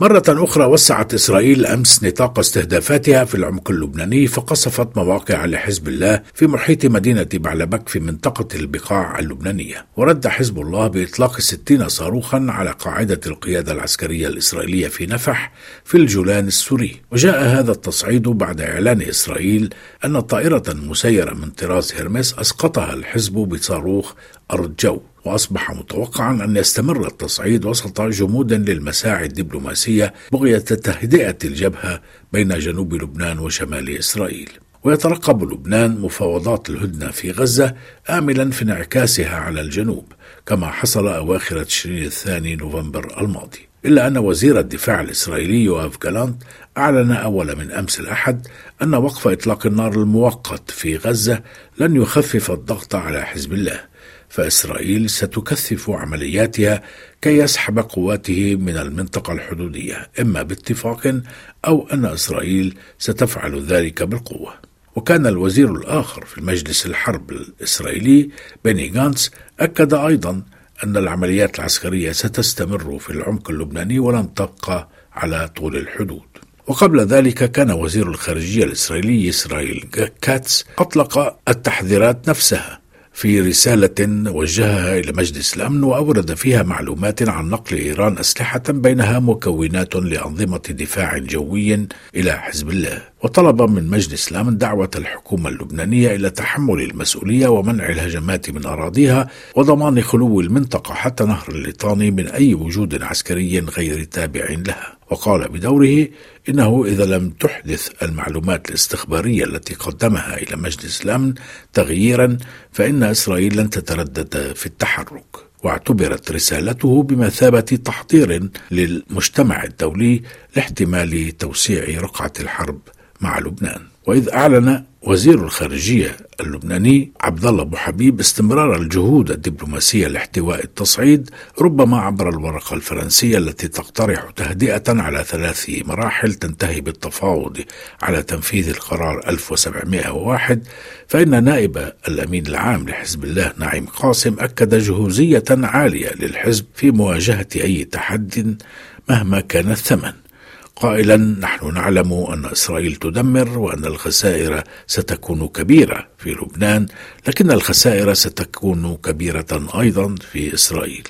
مرة أخرى وسعت إسرائيل أمس نطاق استهدافاتها في العمق اللبناني فقصفت مواقع لحزب الله في محيط مدينة بعلبك في منطقة البقاع اللبنانية. ورد حزب الله بإطلاق ستين صاروخا على قاعدة القيادة العسكرية الإسرائيلية في نفح في الجولان السوري. وجاء هذا التصعيد بعد إعلان إسرائيل أن طائرة مسيرة من طراز هرمس أسقطها الحزب بصاروخ أرض جو وأصبح متوقعا أن يستمر التصعيد وسط جمود للمساعي الدبلوماسية بغية تهدئة الجبهة بين جنوب لبنان وشمال إسرائيل. ويترقب لبنان مفاوضات الهدنة في غزة آملا في انعكاسها على الجنوب كما حصل أواخر تشرين الثاني نوفمبر الماضي. إلا أن وزير الدفاع الإسرائيلي يوآف جالانت أعلن أول من أمس الأحد أن وقف إطلاق النار المؤقت في غزة لن يخفف الضغط على حزب الله. فإسرائيل ستكثف عملياتها كي يسحب قواته من المنطقة الحدودية إما باتفاق أو أن إسرائيل ستفعل ذلك بالقوة. وكان الوزير الآخر في مجلس الحرب الإسرائيلي بيني غانتس أكد أيضا أن العمليات العسكرية ستستمر في العمق اللبناني ولن تبقى على طول الحدود. وقبل ذلك كان وزير الخارجية الإسرائيلي إسرائيل كاتس أطلق التحذيرات نفسها. في رسالة وجهها إلى مجلس الأمن وأورد فيها معلومات عن نقل إيران أسلحة بينها مكونات لأنظمة دفاع جوي إلى حزب الله. وطلب من مجلس الأمن دعوة الحكومة اللبنانية إلى تحمل المسؤولية ومنع الهجمات من أراضيها وضمان خلو المنطقة حتى نهر الليطاني من أي وجود عسكري غير تابع لها. وقال بدوره إنه إذا لم تحدث المعلومات الاستخبارية التي قدمها إلى مجلس الأمن تغييرا فإن إسرائيل لن تتردد في التحرك. واعتبرت رسالته بمثابة تحضير للمجتمع الدولي لاحتمال توسيع رقعة الحرب. مع لبنان. وإذ أعلن وزير الخارجية اللبناني عبد الله أبو حبيب استمرار الجهود الدبلوماسية لاحتواء التصعيد ربما عبر الورقة الفرنسية التي تقترح تهدئة على ثلاث مراحل تنتهي بالتفاوض على تنفيذ القرار 1701 فإن نائب الأمين العام لحزب الله نعيم قاسم أكد جهوزية عالية للحزب في مواجهة أي تحد مهما كان الثمن. قائلا نحن نعلم أن إسرائيل تدمر وأن الخسائر ستكون كبيرة في لبنان لكن الخسائر ستكون كبيرة أيضا في إسرائيل.